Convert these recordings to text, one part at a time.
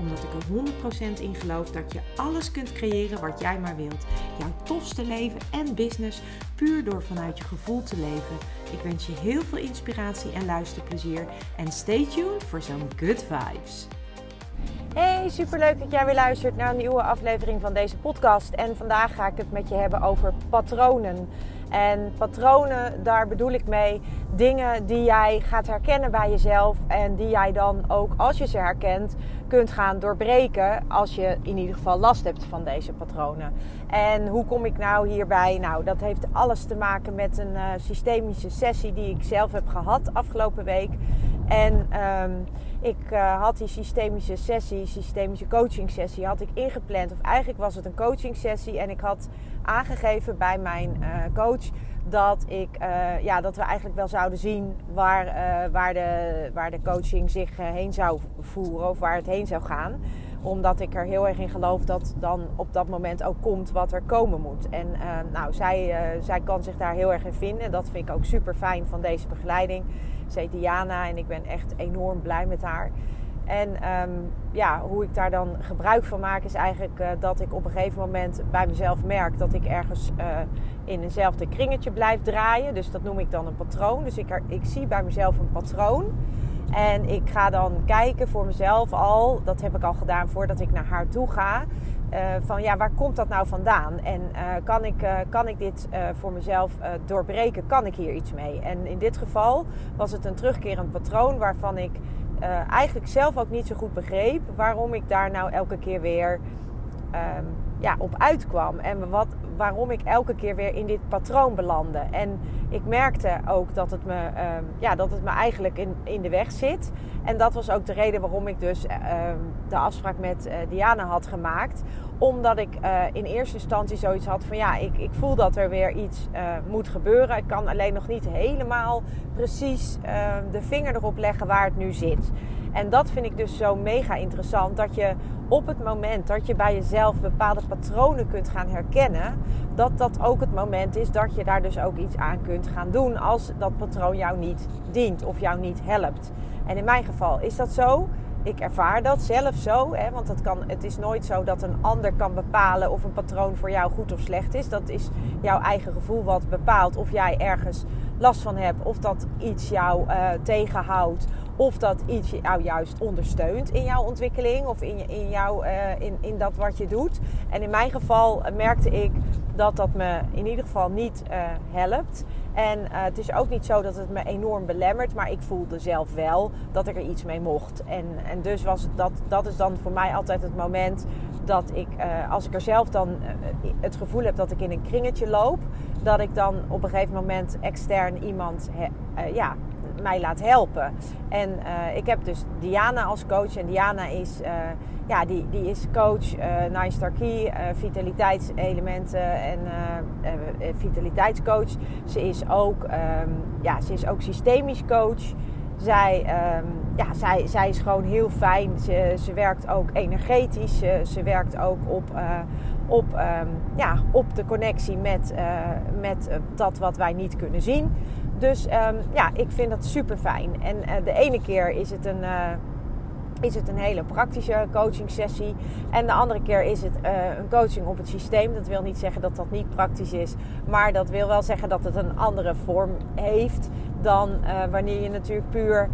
Omdat ik er 100% in geloof dat je alles kunt creëren wat jij maar wilt. Jouw tofste leven en business puur door vanuit je gevoel te leven. Ik wens je heel veel inspiratie en luisterplezier. En stay tuned voor zo'n good vibes. Hey, superleuk dat jij weer luistert naar een nieuwe aflevering van deze podcast. En vandaag ga ik het met je hebben over patronen. En patronen, daar bedoel ik mee dingen die jij gaat herkennen bij jezelf. En die jij dan ook, als je ze herkent, kunt gaan doorbreken. Als je in ieder geval last hebt van deze patronen. En hoe kom ik nou hierbij? Nou, dat heeft alles te maken met een uh, systemische sessie die ik zelf heb gehad afgelopen week. En um, ik uh, had die systemische sessie, systemische coaching sessie, had ik ingepland. Of eigenlijk was het een coaching sessie. En ik had aangegeven bij mijn uh, coach dat, ik, uh, ja, dat we eigenlijk wel zouden zien waar, waar, de, waar de coaching zich heen zou voeren. Of waar het heen zou gaan omdat ik er heel erg in geloof dat dan op dat moment ook komt wat er komen moet. En nou, zij, zij kan zich daar heel erg in vinden. Dat vind ik ook super fijn van deze begeleiding. Ze heet en ik ben echt enorm blij met haar. En um, ja, hoe ik daar dan gebruik van maak is eigenlijk uh, dat ik op een gegeven moment bij mezelf merk dat ik ergens uh, in eenzelfde kringetje blijf draaien. Dus dat noem ik dan een patroon. Dus ik, ik zie bij mezelf een patroon. En ik ga dan kijken voor mezelf al, dat heb ik al gedaan voordat ik naar haar toe ga. Uh, van ja, waar komt dat nou vandaan? En kan, ik, kan ik dit voor mezelf doorbreken? Kan ik hier iets mee? En in dit geval was het een terugkerend patroon waarvan ik eigenlijk zelf ook niet zo goed begreep waarom ik daar nou elke keer weer um, ja, op uitkwam. En wat, waarom ik elke keer weer in dit patroon belandde. En ik merkte ook dat het me, um, ja, dat het me eigenlijk in, in de weg zit. En dat was ook de reden waarom ik dus um, de afspraak met uh, Diana had gemaakt. Omdat ik uh, in eerste instantie zoiets had van ja, ik, ik voel dat er weer iets uh, moet gebeuren. Ik kan alleen nog niet helemaal precies de vinger erop leggen waar het nu zit. En dat vind ik dus zo mega interessant. Dat je op het moment dat je bij jezelf bepaalde patronen kunt gaan herkennen, dat dat ook het moment is dat je daar dus ook iets aan kunt gaan doen als dat patroon jou niet dient of jou niet helpt. En in mijn geval is dat zo. Ik ervaar dat zelf zo, hè, want het, kan, het is nooit zo dat een ander kan bepalen of een patroon voor jou goed of slecht is. Dat is jouw eigen gevoel wat bepaalt of jij ergens last van hebt, of dat iets jou uh, tegenhoudt, of dat iets jou juist ondersteunt in jouw ontwikkeling of in, in, jou, uh, in, in dat wat je doet. En in mijn geval merkte ik dat dat me in ieder geval niet helpt. En het is ook niet zo dat het me enorm belemmert, maar ik voelde zelf wel dat ik er iets mee mocht. En, en dus was dat, dat is dan voor mij altijd het moment dat ik, als ik er zelf dan het gevoel heb dat ik in een kringetje loop, dat ik dan op een gegeven moment extern iemand he, ja, mij laat helpen. En ik heb dus Diana als coach en Diana is ja, die, die is coach, uh, Nine Key, vitaliteitselementen en vitaliteitscoach. Ze is ook, um, ja, ze is ook systemisch coach. Zij, um, ja, zij, zij is gewoon heel fijn. Ze, ze werkt ook energetisch. Ze, ze werkt ook op, op, um, ja, op de connectie met, met dat wat wij niet kunnen zien. Dus ja, ik vind dat super fijn. En de ene keer is het een is het een hele praktische coaching sessie. En de andere keer is het een coaching op het systeem. Dat wil niet zeggen dat dat niet praktisch is. Maar dat wil wel zeggen dat het een andere vorm heeft dan wanneer je natuurlijk puur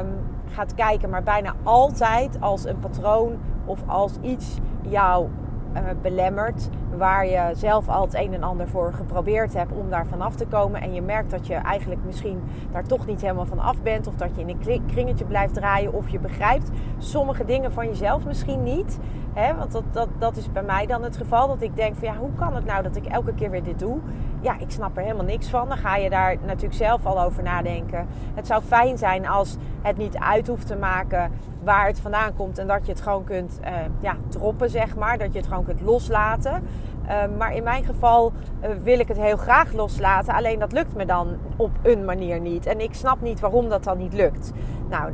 um, gaat kijken. Maar bijna altijd als een patroon of als iets jou uh, belemmert. Waar je zelf al het een en ander voor geprobeerd hebt om daar vanaf te komen. En je merkt dat je eigenlijk misschien daar toch niet helemaal van af bent. Of dat je in een kringetje blijft draaien. Of je begrijpt sommige dingen van jezelf misschien niet. Hè? Want dat, dat, dat is bij mij dan het geval. Dat ik denk van ja, hoe kan het nou dat ik elke keer weer dit doe? Ja, ik snap er helemaal niks van. Dan ga je daar natuurlijk zelf al over nadenken. Het zou fijn zijn als het niet uit hoeft te maken waar het vandaan komt. En dat je het gewoon kunt uh, ja, droppen, zeg maar. Dat je het gewoon kunt loslaten. Ehm, maar in mijn geval eh, wil ik het heel graag loslaten. Alleen dat lukt me dan op een manier niet. En ik snap niet waarom dat dan niet lukt. Nou,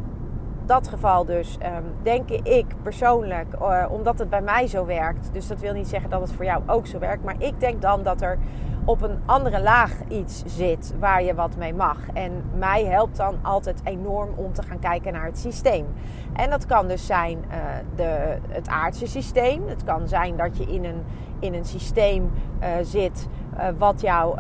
dat geval dus um, denk ik persoonlijk, omdat het bij mij zo werkt. Dus dat wil niet zeggen dat het voor jou ook zo werkt. Maar ik denk dan dat er op een andere laag iets zit waar je wat mee mag. En mij helpt dan altijd enorm om te gaan kijken naar het systeem. En dat kan dus zijn uh, de, het aardse systeem. Het kan zijn dat je in een, in een systeem uh, zit uh, wat jou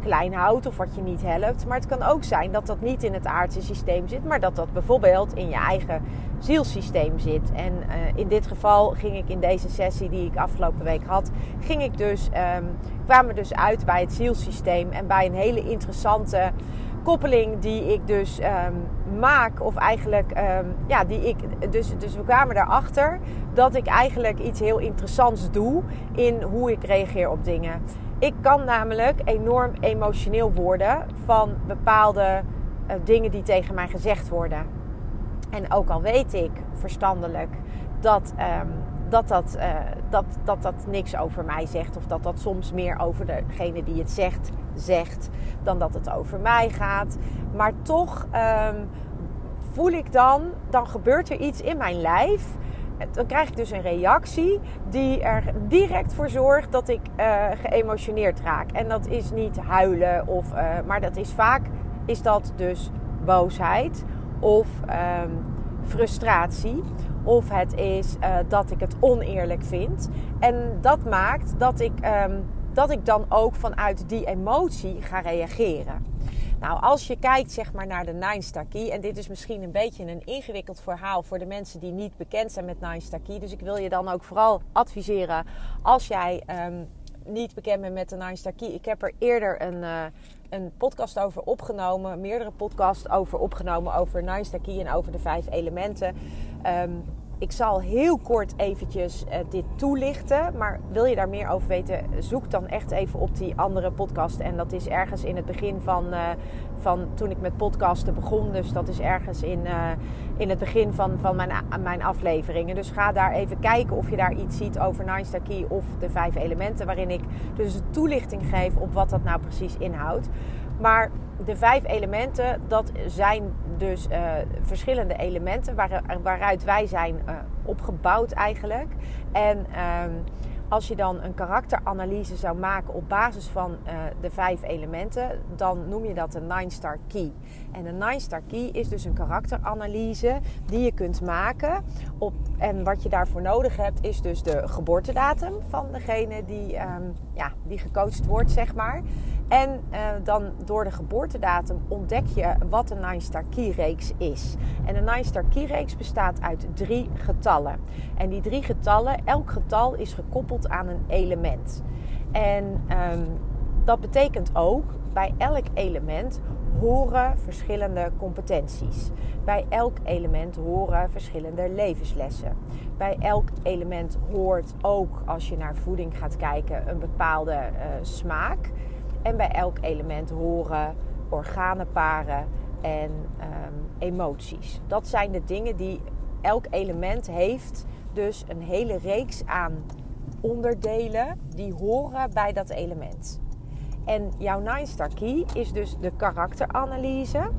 klein houdt of wat je niet helpt. Maar het kan ook zijn dat dat niet in het aardse systeem zit, maar dat dat bijvoorbeeld in je eigen zielsysteem zit. En in dit geval ging ik in deze sessie die ik afgelopen week had, ging ik dus, um, kwamen dus uit bij het zielsysteem en bij een hele interessante koppeling die ik dus um, maak, of eigenlijk, um, ja, die ik, dus, dus we kwamen daarachter dat ik eigenlijk iets heel interessants doe in hoe ik reageer op dingen. Ik kan namelijk enorm emotioneel worden van bepaalde uh, dingen die tegen mij gezegd worden. En ook al weet ik verstandelijk dat um, dat dat, uh, dat, dat dat niks over mij zegt. Of dat dat soms meer over degene die het zegt, zegt. Dan dat het over mij gaat. Maar toch um, voel ik dan, dan gebeurt er iets in mijn lijf. Dan krijg ik dus een reactie die er direct voor zorgt dat ik uh, geëmotioneerd raak. En dat is niet huilen, of, uh, maar dat is vaak is dat dus boosheid of um, frustratie of het is uh, dat ik het oneerlijk vind. En dat maakt dat ik, um, dat ik dan ook vanuit die emotie ga reageren. Nou, als je kijkt zeg maar, naar de Nine Star Key, en dit is misschien een beetje een ingewikkeld verhaal voor de mensen die niet bekend zijn met Nine Star Key. Dus ik wil je dan ook vooral adviseren als jij um, niet bekend bent met de Nine Star Key. Ik heb er eerder een, uh, een podcast over opgenomen, meerdere podcasts over opgenomen over Nine Star Key en over de vijf elementen. Um, ik zal heel kort eventjes uh, dit toelichten. Maar wil je daar meer over weten, zoek dan echt even op die andere podcast. En dat is ergens in het begin van, uh, van toen ik met podcasten begon. Dus dat is ergens in, uh, in het begin van, van mijn, mijn afleveringen. Dus ga daar even kijken of je daar iets ziet over Nine Star Key of de vijf elementen. Waarin ik dus een toelichting geef op wat dat nou precies inhoudt. Maar de vijf elementen, dat zijn dus uh, verschillende elementen waar, waaruit wij zijn uh, opgebouwd eigenlijk. En um, als je dan een karakteranalyse zou maken op basis van uh, de vijf elementen, dan noem je dat een Nine Star Key. En een Nine Star Key is dus een karakteranalyse die je kunt maken. Op, en wat je daarvoor nodig hebt, is dus de geboortedatum van degene die, um, ja, die gecoacht wordt, zeg maar. En uh, dan door de geboortedatum ontdek je wat een Nine Star Key reeks is. En een Nine Star Key reeks bestaat uit drie getallen. En die drie getallen, elk getal is gekoppeld aan een element. En um, dat betekent ook, bij elk element horen verschillende competenties. Bij elk element horen verschillende levenslessen. Bij elk element hoort ook, als je naar voeding gaat kijken, een bepaalde uh, smaak. En bij elk element horen organenparen en um, emoties. Dat zijn de dingen die elk element heeft. Dus een hele reeks aan onderdelen die horen bij dat element. En jouw Nine Star Key is dus de karakteranalyse.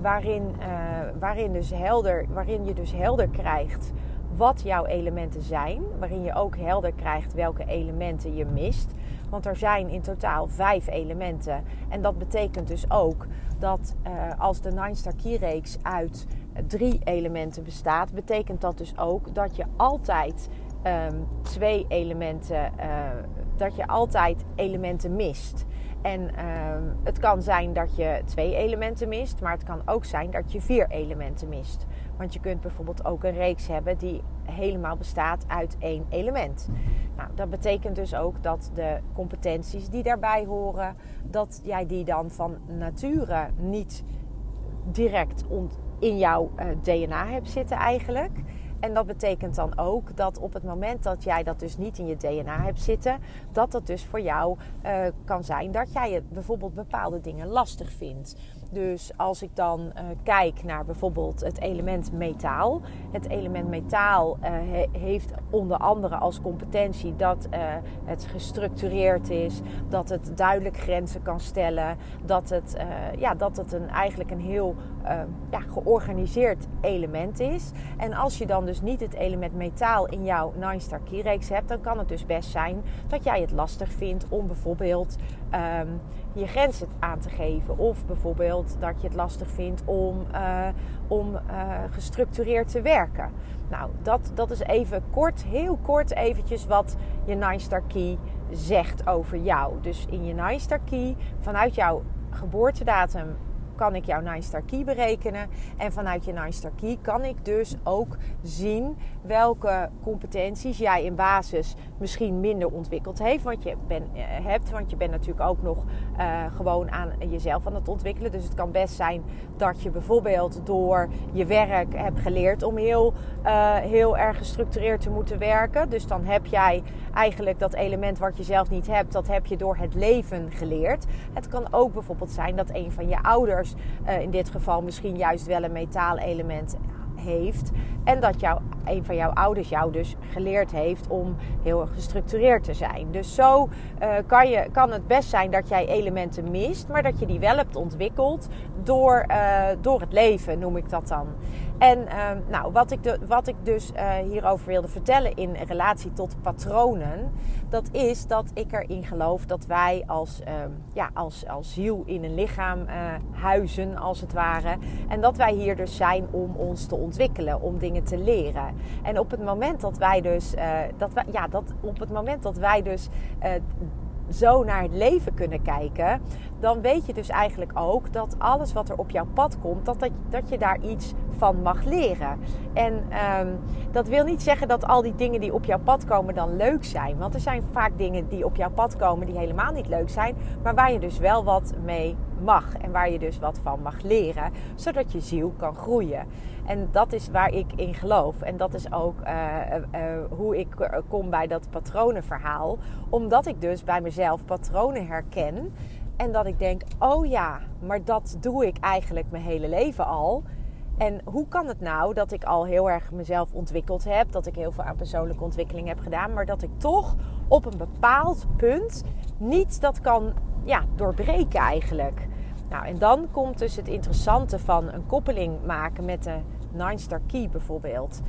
Waarin, uh, waarin, dus helder, waarin je dus helder krijgt wat jouw elementen zijn. Waarin je ook helder krijgt welke elementen je mist. Want er zijn in totaal vijf elementen. En dat betekent dus ook dat uh, als de Nine Star Key reeks uit drie elementen bestaat, betekent dat dus ook dat je altijd um, twee elementen, uh, dat je altijd elementen mist. En um, het kan zijn dat je twee elementen mist, maar het kan ook zijn dat je vier elementen mist. Want je kunt bijvoorbeeld ook een reeks hebben die helemaal bestaat uit één element. Nou, dat betekent dus ook dat de competenties die daarbij horen, dat jij die dan van nature niet direct in jouw uh, DNA hebt zitten eigenlijk. En dat betekent dan ook dat op het moment dat jij dat dus niet in je DNA hebt zitten, dat dat dus voor jou uh, kan zijn dat jij bijvoorbeeld bepaalde dingen lastig vindt. Dus als ik dan uh, kijk naar bijvoorbeeld het element metaal. Het element metaal he, heeft onder andere als competentie dat uh, het gestructureerd is, dat het duidelijk grenzen kan stellen, dat het, ja, dat het een, eigenlijk een heel ja, georganiseerd element is. En als je dan dus niet het element metaal in jouw Nine Star Key reeks hebt, dan kan het dus best zijn dat jij het lastig vindt om bijvoorbeeld um, je grenzen aan te geven. Of bijvoorbeeld dat je het lastig vindt om, uh, om uh, gestructureerd te werken. Nou, dat, dat is even kort, heel kort eventjes wat je Nine Star Key zegt over jou. Dus in je Nine Star Key, vanuit jouw geboortedatum kan ik jouw Nine Star Key berekenen. En vanuit je Nine Star Key kan ik dus ook zien welke competenties jij in basis misschien minder ontwikkeld heeft, want je ben, eh, hebt. Want je bent natuurlijk ook nog uh, gewoon aan jezelf aan het ontwikkelen. Dus het kan best zijn dat je bijvoorbeeld door je werk hebt geleerd om heel, uh, heel erg gestructureerd te moeten werken. Dus dan heb jij eigenlijk dat element wat je zelf niet hebt, dat heb je door het leven geleerd. Het kan ook bijvoorbeeld zijn dat een van je ouders, uh, in dit geval misschien juist wel een metaalelement heeft. En dat jou, een van jouw ouders jou dus geleerd heeft om heel gestructureerd te zijn. Dus zo uh, kan, je, kan het best zijn dat jij elementen mist, maar dat je die wel hebt ontwikkeld door, uh, door het leven, noem ik dat dan. En uh, nou, wat, ik de, wat ik dus uh, hierover wilde vertellen in relatie tot patronen, dat is dat ik erin geloof dat wij als, uh, ja, als, als ziel in een lichaam uh, huizen, als het ware. En dat wij hier dus zijn om ons te ontwikkelen, om dingen te leren. En op het moment dat wij dus, dat wij, ja, dat, op het moment dat wij dus zo naar het leven kunnen kijken, dan weet je dus eigenlijk ook dat alles wat er op jouw pad komt, dat, dat, dat je daar iets van mag leren. En um, dat wil niet zeggen dat al die dingen die op jouw pad komen dan leuk zijn. Want er zijn vaak dingen die op jouw pad komen die helemaal niet leuk zijn, maar waar je dus wel wat mee mag en waar je dus wat van mag leren, zodat je ziel kan groeien. En dat is waar ik in geloof. En dat is ook uh, uh, hoe ik kom bij dat patronenverhaal. Omdat ik dus bij mezelf patronen herken. En dat ik denk, oh ja, maar dat doe ik eigenlijk mijn hele leven al. En hoe kan het nou dat ik al heel erg mezelf ontwikkeld heb, dat ik heel veel aan persoonlijke ontwikkeling heb gedaan, maar dat ik toch op een bepaald punt niet dat kan ja, doorbreken eigenlijk? Nou, en dan komt dus het interessante van een koppeling maken met de Nine Star Key bijvoorbeeld.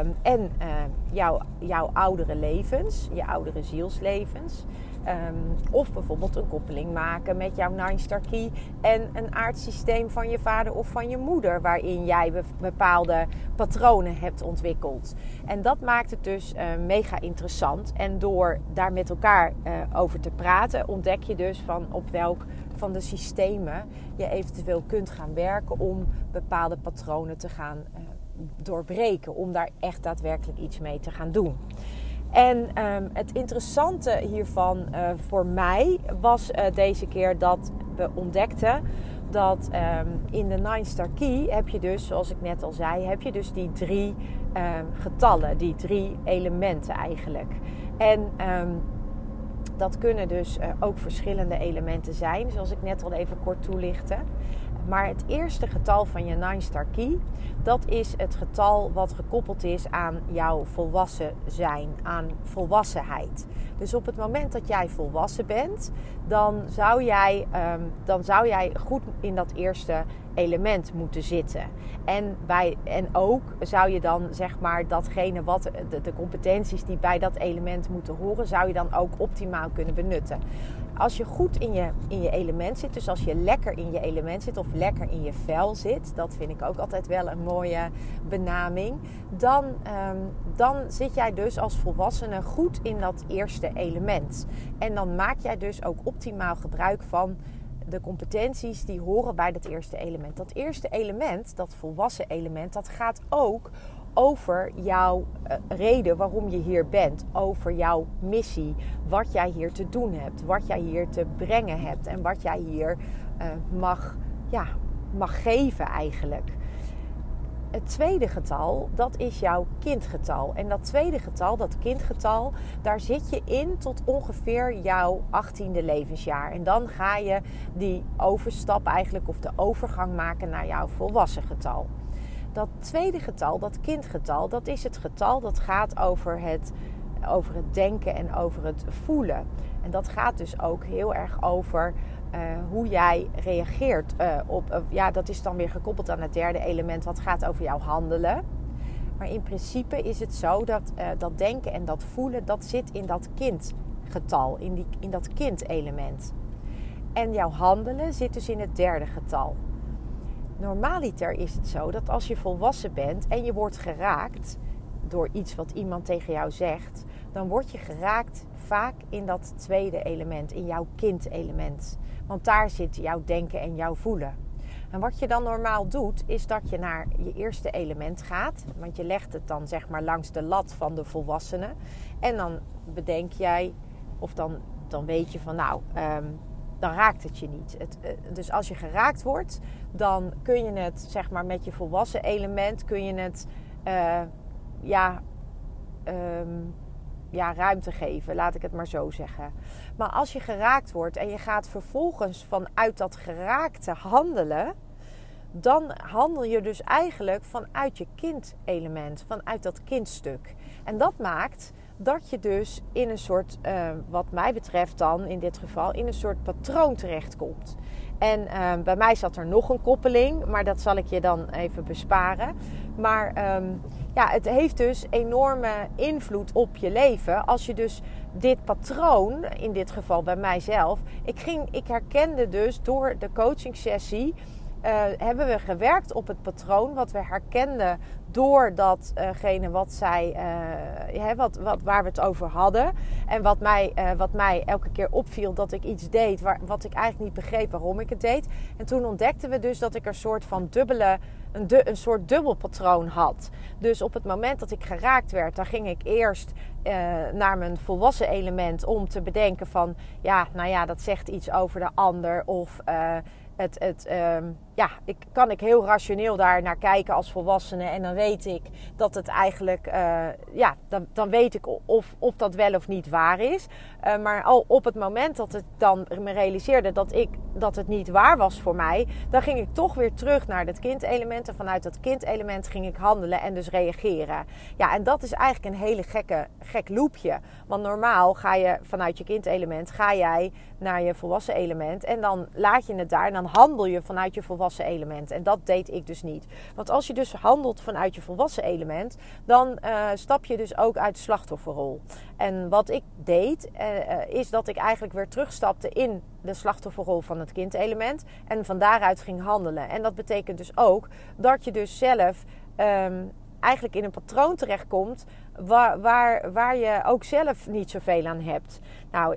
Um, en uh, jouw, jouw oudere levens, je oudere zielslevens. Um, of bijvoorbeeld een koppeling maken met jouw Nine Star Key en een aardsysteem van je vader of van je moeder, waarin jij bepaalde patronen hebt ontwikkeld. En dat maakt het dus uh, mega interessant. En door daar met elkaar uh, over te praten, ontdek je dus van op welk van de systemen je eventueel kunt gaan werken om bepaalde patronen te gaan uh, doorbreken, om daar echt daadwerkelijk iets mee te gaan doen. En um, het interessante hiervan uh, voor mij was uh, deze keer dat we ontdekten dat um, in de Nine Star Key heb je dus, zoals ik net al zei, heb je dus die drie um, getallen, die drie elementen eigenlijk. En dat kunnen dus uh, ook verschillende elementen zijn, zoals ik net al even kort toelichtte. Maar het eerste getal van je Nine Star Key, dat is het getal wat gekoppeld is aan jouw volwassen zijn, aan volwassenheid. Dus op het moment dat jij volwassen bent, dan zou jij, um, dan zou jij goed in dat eerste element moeten zitten. En, bij, en ook zou je dan zeg maar datgene wat de, de competenties die bij dat element moeten horen, zou je dan ook optimaal kunnen benutten als je goed in je, in je element zit, dus als je lekker in je element zit of lekker in je vel zit, dat vind ik ook altijd wel een mooie benaming, dan, um, dan zit jij dus als volwassene goed in dat eerste element. En dan maak jij dus ook optimaal gebruik van de competenties die horen bij dat eerste element. Dat eerste element, dat volwassen element, dat gaat ook over jouw uh, reden waarom je hier bent, over jouw missie, wat jij hier te doen hebt, wat jij hier te brengen hebt en wat jij hier uh, mag, ja, mag geven eigenlijk. het tweede getal, dat is jouw kindgetal. En dat tweede getal, dat kindgetal, daar zit je in tot ongeveer jouw 18e levensjaar. En dan ga je die overstap eigenlijk of de overgang maken naar jouw volwassen getal. Dat tweede getal, dat kindgetal, dat is het getal dat gaat over het, over het denken en over het voelen. En dat gaat dus ook heel erg over uh, hoe jij reageert uh, op. Uh, ja, dat is dan weer gekoppeld aan het derde element, wat gaat over jouw handelen. Maar in principe is het zo dat dat denken en dat voelen, dat zit in dat kindgetal, in, die, in dat kindelement. En jouw handelen zit dus in het derde getal. Normaliter is het zo dat als je volwassen bent en je wordt geraakt door iets wat iemand tegen jou zegt, dan word je geraakt vaak in dat tweede element, in jouw kindelement. Want daar zit jouw denken en jouw voelen. En wat je dan normaal doet, is dat je naar je eerste element gaat. Want je legt het dan zeg maar langs de lat van de volwassenen. En dan bedenk jij, of dan, dan weet je van nou, um, dan raakt het je niet. Het, uh, dus als je geraakt wordt, dan kun je het zeg maar met je volwassen element, kun je het uh, ja. Um, ja, ruimte geven, laat ik het maar zo zeggen. Maar als je geraakt wordt en je gaat vervolgens vanuit dat geraakte handelen, dan handel je dus eigenlijk vanuit je kindelement, vanuit dat kindstuk. En dat maakt dat je dus in een soort, uh, wat mij betreft dan in dit geval, in een soort patroon terechtkomt. En uh, bij mij zat er nog een koppeling, maar dat zal ik je dan even besparen. Maar um, ja, het heeft dus enorme invloed op je leven. Als je dus dit patroon, in dit geval bij mijzelf, ik, ging, ik herkende dus door de coaching sessie. Uh, hebben we gewerkt op het patroon wat we herkenden door datgene wat zij, uh, wat, wat, waar we het over hadden. En wat mij, wat mij elke keer opviel dat ik iets deed waar, wat ik eigenlijk niet begreep waarom ik het deed. En toen ontdekten we dus dat ik een soort van dubbele een, een soort dubbelpatroon had. Dus op het moment dat ik geraakt werd, dan ging ik eerst naar mijn volwassen element om te bedenken van, ja, nou ja, dat zegt iets over de ander of het, het, uh, ja, ik, kan ik heel rationeel daar naar kijken als volwassene. En dan weet ik dat het eigenlijk, uh, ja, dan, dan weet ik of, of dat wel of niet waar is. Uh, maar al op het moment dat het dan me realiseerde dat, ik, dat het niet waar was voor mij, dan ging ik toch weer terug naar het kindelement. En vanuit dat kindelement ging ik handelen en dus reageren. Ja, en dat is eigenlijk een hele gekke, gek loopje. Want normaal ga je vanuit je kindelement, ga jij naar je volwassen element. En dan laat je het daar en dan handel je vanuit je volwassen element. En dat deed ik dus niet. Want als je dus handelt vanuit je volwassen element, dan uh, stap je dus ook uit de slachtofferrol. En wat ik deed, uh, is dat ik eigenlijk weer terugstapte in de slachtofferrol van het kindelement. En van daaruit ging handelen. En dat betekent dus ook dat je dus zelf. Um, eigenlijk in een patroon terechtkomt waar, waar, waar je ook zelf niet zoveel aan hebt. Nou,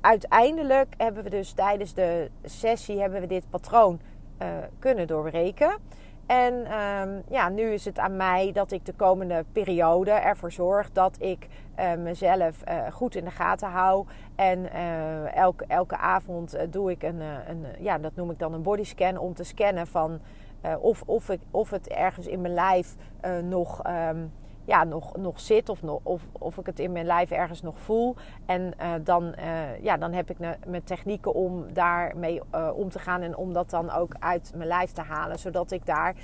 uiteindelijk hebben we dus tijdens de sessie hebben we dit patroon uh, kunnen doorbreken. En um, ja, nu is het aan mij dat ik de komende periode ervoor zorg dat ik uh, mezelf uh, goed in de gaten hou. En elke, elke avond doe ik een, een, ja, dat noem ik dan een bodyscan om te scannen van of, of, ik, of het ergens in mijn lijf nog. Um, ja, nog, nog zit of, of, of ik het in mijn lijf ergens nog voel. En uh, dan, uh, ja, dan heb ik mijn technieken om daarmee uh, om te gaan en om dat dan ook uit mijn lijf te halen. Zodat ik daar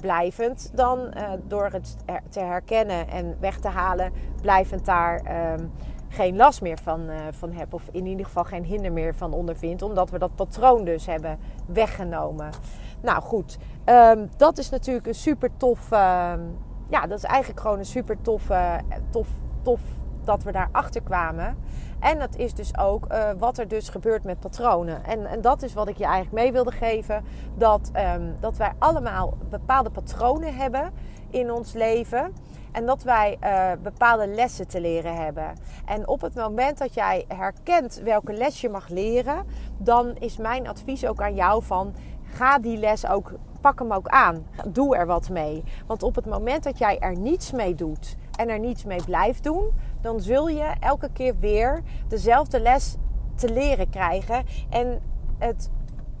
blijvend dan door het te herkennen en weg te halen, blijvend daar ehm, geen last meer van, van heb. Of in ieder geval geen hinder meer van ondervind. Omdat we dat patroon dus hebben weggenomen. Nou goed, um, dat is natuurlijk een super tof ehm, ja, dat is eigenlijk gewoon een super tof, tof, tof dat we daarachter kwamen. En dat is dus ook uh, wat er dus gebeurt met patronen. En, en dat is wat ik je eigenlijk mee wilde geven. Dat, um, dat wij allemaal bepaalde patronen hebben in ons leven. En dat wij uh, bepaalde lessen te leren hebben. En op het moment dat jij herkent welke les je mag leren, dan is mijn advies ook aan jou van ga die les ook pak hem ook aan. Doe er wat mee. Want op het moment dat jij er niets mee doet en er niets mee blijft doen, dan zul je elke keer weer dezelfde les te leren krijgen. En het,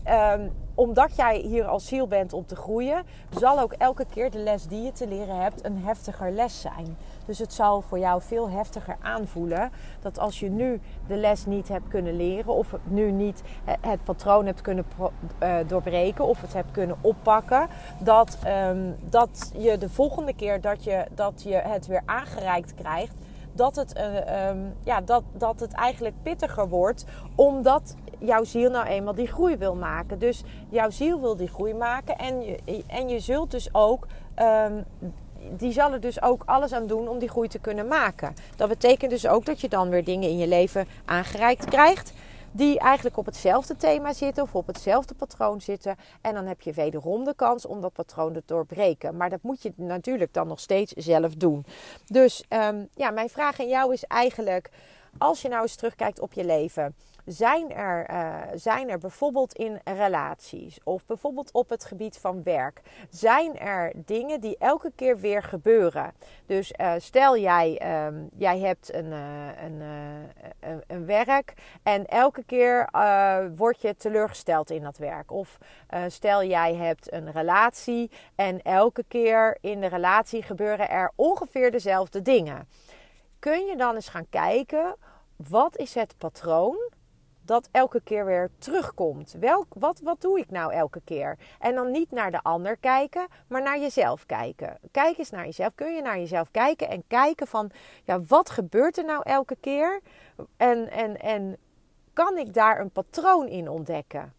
um, omdat jij hier als ziel bent om te groeien, zal ook elke keer de les die je te leren hebt een heftiger les zijn. Dus het zal voor jou veel heftiger aanvoelen dat als je nu de les niet hebt kunnen leren, of nu niet het patroon hebt kunnen uh, doorbreken, of het hebt kunnen oppakken, dat, um, dat je de volgende keer dat je, dat je het weer aangereikt krijgt, dat het, uh, ja, dat, dat het eigenlijk pittiger wordt, omdat jouw ziel nou eenmaal die groei wil maken. Dus jouw ziel wil die groei maken en je, en je zult dus ook. Um, die zal er dus ook alles aan doen om die groei te kunnen maken. Dat betekent dus ook dat je dan weer dingen in je leven aangereikt krijgt die eigenlijk op hetzelfde thema zitten of op hetzelfde patroon zitten. En dan heb je wederom de kans om dat patroon te doorbreken. Maar dat moet je natuurlijk dan nog steeds zelf doen. Dus um, ja, mijn vraag aan jou is eigenlijk, als je nou eens terugkijkt op je leven zijn er, uh, zijn er bijvoorbeeld in relaties of bijvoorbeeld op het gebied van werk, zijn er dingen die elke keer weer gebeuren? Dus uh, stel jij, um, jij hebt een, uh, een, een, een, werk en elke keer word je teleurgesteld in dat werk. Of stel jij hebt een relatie en elke keer in de relatie gebeuren er ongeveer dezelfde dingen. Kun je dan eens gaan kijken, wat is het patroon dat elke keer weer terugkomt. Welk, wat, wat doe ik nou elke keer? En dan niet naar de ander kijken, maar naar jezelf kijken. Kijk eens naar jezelf. Kun je naar jezelf kijken en kijken van, ja, wat gebeurt er nou elke keer? En, en, en kan ik daar een patroon in ontdekken?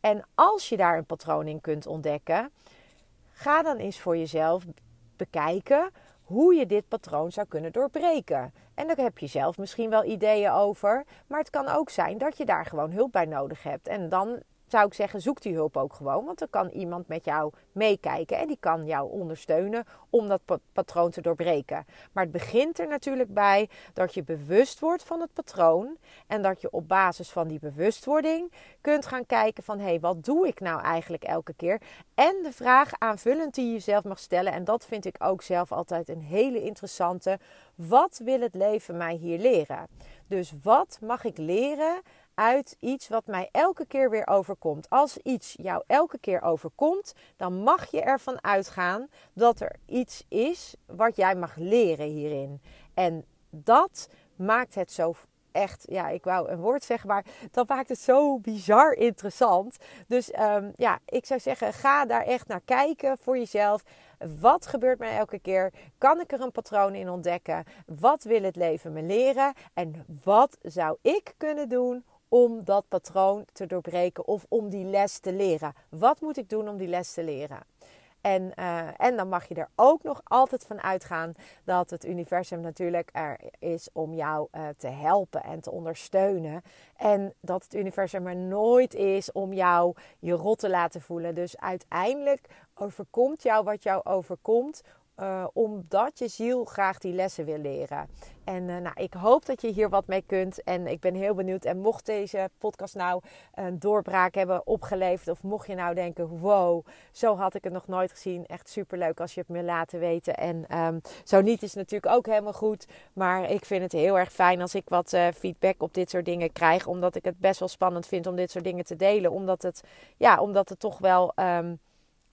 En als je daar een patroon in kunt ontdekken, ga dan eens voor jezelf bekijken hoe je dit patroon zou kunnen doorbreken. En daar heb je zelf misschien wel ideeën over. Maar het kan ook zijn dat je daar gewoon hulp bij nodig hebt. En dan zou ik zeggen, zoek die hulp ook gewoon. Want dan kan iemand met jou meekijken en die kan jou ondersteunen om dat patroon te doorbreken. Maar het begint er natuurlijk bij dat je bewust wordt van het patroon. En dat je op basis van die bewustwording kunt gaan kijken van hé, hey, wat doe ik nou eigenlijk elke keer? En de vraag aanvullend die je zelf mag stellen. En dat vind ik ook zelf altijd een hele interessante. Wat wil het leven mij hier leren? Dus wat mag ik leren uit iets wat mij elke keer weer overkomt. Als iets jou elke keer overkomt, dan mag je ervan uitgaan dat er iets is wat jij mag leren hierin. En dat maakt het zo echt, ja, ik wou een woord zeggen, maar dat maakt het zo bizar interessant. Dus um, ja, ik zou zeggen, ga daar echt naar kijken voor jezelf. Wat gebeurt mij elke keer? Kan ik er een patroon in ontdekken? Wat wil het leven me leren? En wat zou ik kunnen doen om dat patroon te doorbreken of om die les te leren. Wat moet ik doen om die les te leren? En, uh, en dan mag je er ook nog altijd van uitgaan dat het universum natuurlijk er is om jou uh, te helpen en te ondersteunen. En dat het universum er nooit is om jou je rot te laten voelen. Dus uiteindelijk overkomt jou wat jou overkomt uh, omdat je ziel graag die lessen wil leren. En uh, nou, ik hoop dat je hier wat mee kunt. En ik ben heel benieuwd. En mocht deze podcast nou een doorbraak hebben opgeleverd. Of mocht je nou denken: wow, zo had ik het nog nooit gezien. Echt super leuk als je het me laten weten. En um, zo niet is natuurlijk ook helemaal goed. Maar ik vind het heel erg fijn als ik wat uh, feedback op dit soort dingen krijg. Omdat ik het best wel spannend vind om dit soort dingen te delen. Omdat het, ja, omdat het toch wel. Um,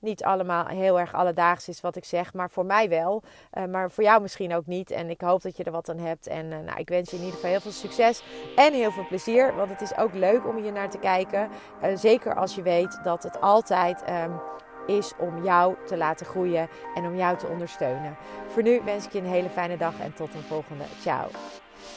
niet allemaal heel erg alledaags is wat ik zeg, maar voor mij wel. Uh, maar voor jou misschien ook niet. En ik hoop dat je er wat aan hebt. En uh, nou, ik wens je in ieder geval heel veel succes en heel veel plezier. Want het is ook leuk om hier naar te kijken. Uh, zeker als je weet dat het altijd um, is om jou te laten groeien en om jou te ondersteunen. Voor nu wens ik je een hele fijne dag en tot een volgende. Ciao.